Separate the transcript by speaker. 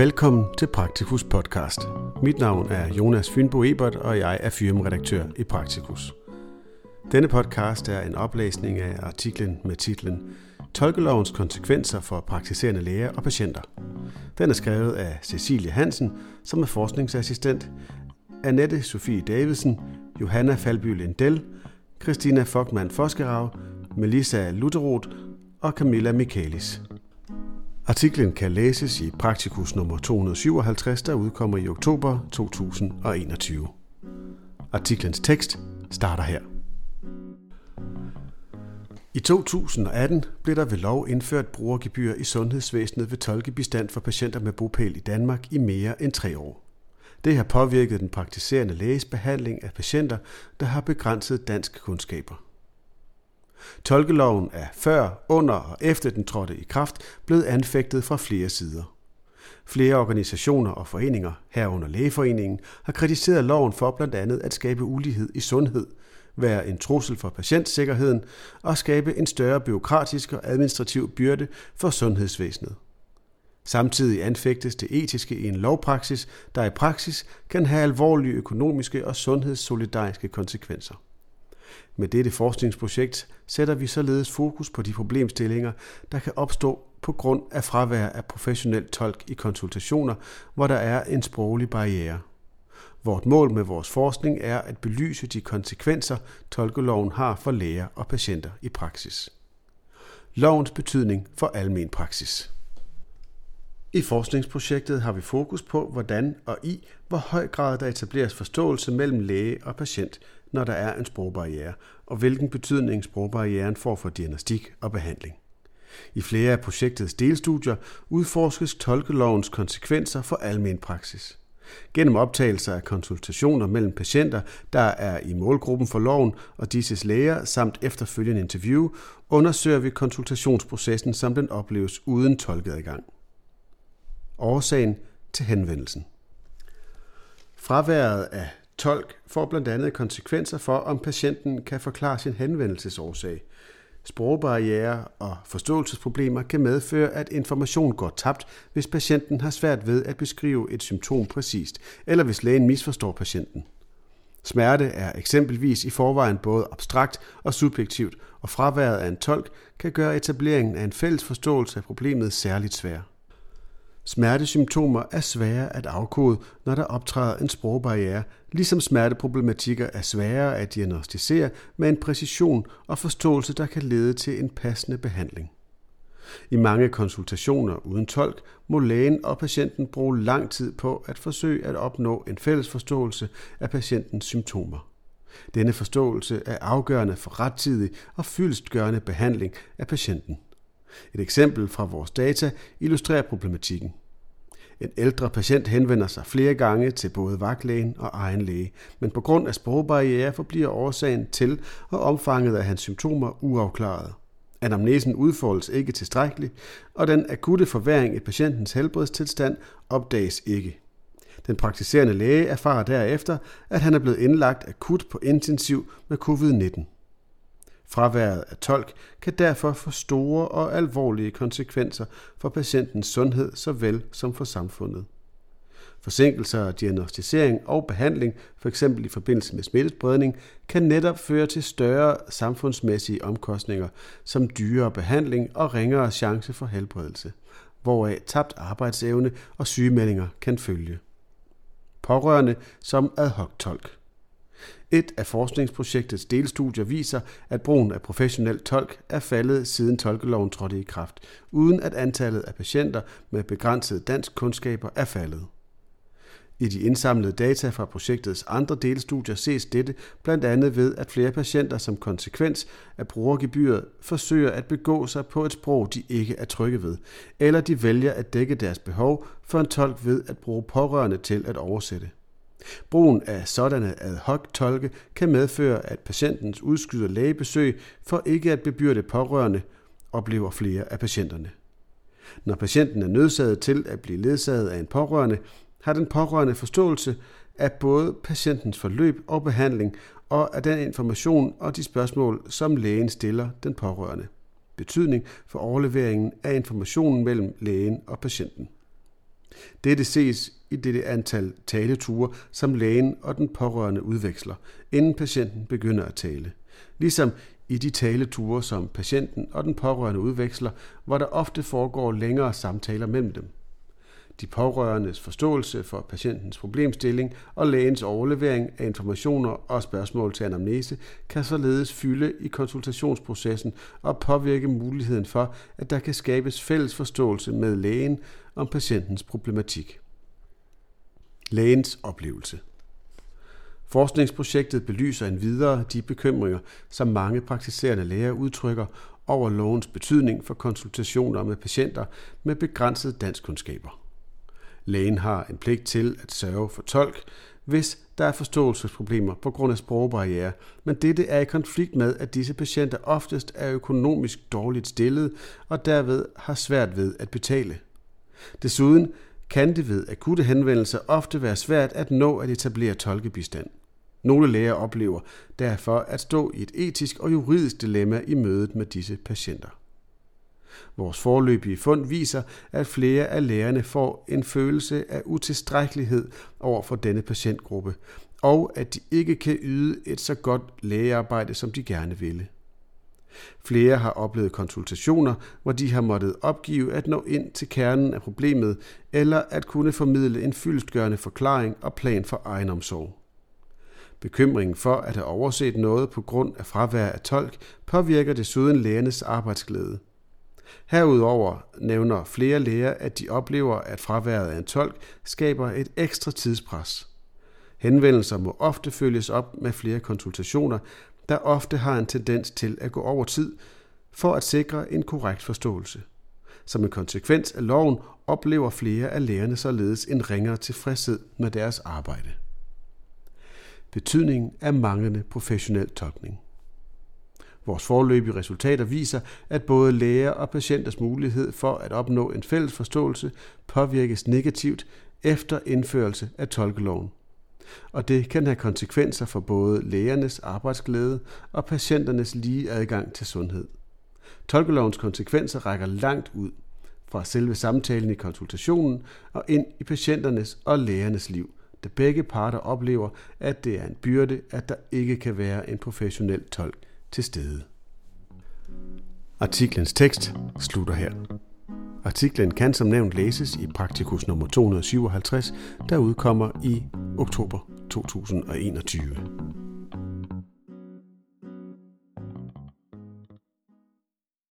Speaker 1: Velkommen til Praktikus podcast. Mit navn er Jonas Fynbo Ebert, og jeg er firmaredaktør i Praktikus. Denne podcast er en oplæsning af artiklen med titlen Tolkelovens konsekvenser for praktiserende læger og patienter. Den er skrevet af Cecilie Hansen, som er forskningsassistent, Annette Sofie Davidsen, Johanna Falby Lindell, Christina Fogman Foskerav, Melissa Lutteroth og Camilla Michaelis. Artiklen kan læses i Praktikus nummer 257, der udkommer i oktober 2021. Artiklens tekst starter her. I 2018 blev der ved lov indført brugergebyr i sundhedsvæsenet ved tolkebistand for patienter med bopæl i Danmark i mere end tre år. Det har påvirket den praktiserende læges behandling af patienter, der har begrænset dansk kundskaber. Tolkeloven er før, under og efter den trådte i kraft blevet anfægtet fra flere sider. Flere organisationer og foreninger, herunder Lægeforeningen, har kritiseret loven for blandt andet at skabe ulighed i sundhed, være en trussel for patientsikkerheden og skabe en større byråkratisk og administrativ byrde for sundhedsvæsenet. Samtidig anfægtes det etiske i en lovpraksis, der i praksis kan have alvorlige økonomiske og sundhedssolidariske konsekvenser. Med dette forskningsprojekt sætter vi således fokus på de problemstillinger, der kan opstå på grund af fravær af professionel tolk i konsultationer, hvor der er en sproglig barriere. Vort mål med vores forskning er at belyse de konsekvenser, tolkeloven har for læger og patienter i praksis. Lovens betydning for almen praksis. I forskningsprojektet har vi fokus på, hvordan og i hvor høj grad der etableres forståelse mellem læge og patient, når der er en sprogbarriere, og hvilken betydning sprogbarrieren får for diagnostik og behandling. I flere af projektets delstudier udforskes tolkelovens konsekvenser for almen praksis. Gennem optagelser af konsultationer mellem patienter, der er i målgruppen for loven og disses læger, samt efterfølgende interview, undersøger vi konsultationsprocessen, som den opleves uden tolkeadgang. Årsagen til henvendelsen. Fraværet af tolk får blandt andet konsekvenser for, om patienten kan forklare sin henvendelsesårsag. Sprogbarriere og forståelsesproblemer kan medføre, at information går tabt, hvis patienten har svært ved at beskrive et symptom præcist, eller hvis lægen misforstår patienten. Smerte er eksempelvis i forvejen både abstrakt og subjektivt, og fraværet af en tolk kan gøre etableringen af en fælles forståelse af problemet særligt svær. Smertesymptomer er svære at afkode, når der optræder en sprogbarriere, ligesom smerteproblematikker er svære at diagnostisere med en præcision og forståelse, der kan lede til en passende behandling. I mange konsultationer uden tolk må lægen og patienten bruge lang tid på at forsøge at opnå en fælles forståelse af patientens symptomer. Denne forståelse er afgørende for rettidig og fyldstgørende behandling af patienten. Et eksempel fra vores data illustrerer problematikken. En ældre patient henvender sig flere gange til både vagtlægen og egen læge, men på grund af sprogbarriere forbliver årsagen til og omfanget af hans symptomer uafklaret. Anamnesen udfoldes ikke tilstrækkeligt, og den akutte forværing i patientens helbredstilstand opdages ikke. Den praktiserende læge erfarer derefter, at han er blevet indlagt akut på intensiv med covid-19. Fraværet af tolk kan derfor få store og alvorlige konsekvenser for patientens sundhed såvel som for samfundet. Forsinkelser af diagnostisering og behandling, f.eks. i forbindelse med smittespredning, kan netop føre til større samfundsmæssige omkostninger, som dyrere behandling og ringere chance for helbredelse, hvoraf tabt arbejdsevne og sygemeldinger kan følge. Pårørende som ad hoc tolk. Et af forskningsprojektets delstudier viser, at brugen af professionel tolk er faldet siden tolkeloven trådte i kraft, uden at antallet af patienter med begrænsede dansk kundskaber er faldet. I de indsamlede data fra projektets andre delstudier ses dette blandt andet ved, at flere patienter som konsekvens af brugergebyret forsøger at begå sig på et sprog, de ikke er trygge ved, eller de vælger at dække deres behov for en tolk ved at bruge pårørende til at oversætte. Brugen af sådanne ad hoc tolke kan medføre, at patientens udskyder lægebesøg for ikke at bebyrde pårørende, oplever flere af patienterne. Når patienten er nødsaget til at blive ledsaget af en pårørende, har den pårørende forståelse af både patientens forløb og behandling, og af den information og de spørgsmål, som lægen stiller den pårørende. Betydning for overleveringen af informationen mellem lægen og patienten. Dette ses i dette antal taleture, som lægen og den pårørende udveksler, inden patienten begynder at tale. Ligesom i de taleture, som patienten og den pårørende udveksler, hvor der ofte foregår længere samtaler mellem dem. De pårørendes forståelse for patientens problemstilling og lægens overlevering af informationer og spørgsmål til anamnese kan således fylde i konsultationsprocessen og påvirke muligheden for, at der kan skabes fælles forståelse med lægen om patientens problematik. Lægens oplevelse Forskningsprojektet belyser endvidere de bekymringer, som mange praktiserende læger udtrykker over lovens betydning for konsultationer med patienter med begrænsede danskkundskaber. Lægen har en pligt til at sørge for tolk, hvis der er forståelsesproblemer på grund af sprogbarriere, men dette er i konflikt med, at disse patienter oftest er økonomisk dårligt stillet og derved har svært ved at betale. Desuden kan det ved akutte henvendelser ofte være svært at nå at etablere tolkebistand. Nogle læger oplever derfor at stå i et etisk og juridisk dilemma i mødet med disse patienter. Vores forløbige fund viser, at flere af lægerne får en følelse af utilstrækkelighed over for denne patientgruppe, og at de ikke kan yde et så godt lægearbejde, som de gerne ville. Flere har oplevet konsultationer, hvor de har måttet opgive at nå ind til kernen af problemet, eller at kunne formidle en fyldstgørende forklaring og plan for egenomsorg. Bekymringen for at have overset noget på grund af fravær af tolk påvirker desuden lægernes arbejdsglæde. Herudover nævner flere læger, at de oplever, at fraværet af en tolk skaber et ekstra tidspres. Henvendelser må ofte følges op med flere konsultationer, der ofte har en tendens til at gå over tid for at sikre en korrekt forståelse. Som en konsekvens af loven oplever flere af lægerne således en ringere tilfredshed med deres arbejde. Betydningen af manglende professionel tolkning. Vores forløbige resultater viser, at både læger og patienters mulighed for at opnå en fælles forståelse påvirkes negativt efter indførelse af tolkeloven. Og det kan have konsekvenser for både lægernes arbejdsglæde og patienternes lige adgang til sundhed. Tolkelovens konsekvenser rækker langt ud fra selve samtalen i konsultationen og ind i patienternes og lægernes liv, da begge parter oplever, at det er en byrde, at der ikke kan være en professionel tolk til stede. Artiklens tekst slutter her. Artiklen kan som nævnt læses i Praktikus nummer 257, der udkommer i oktober 2021.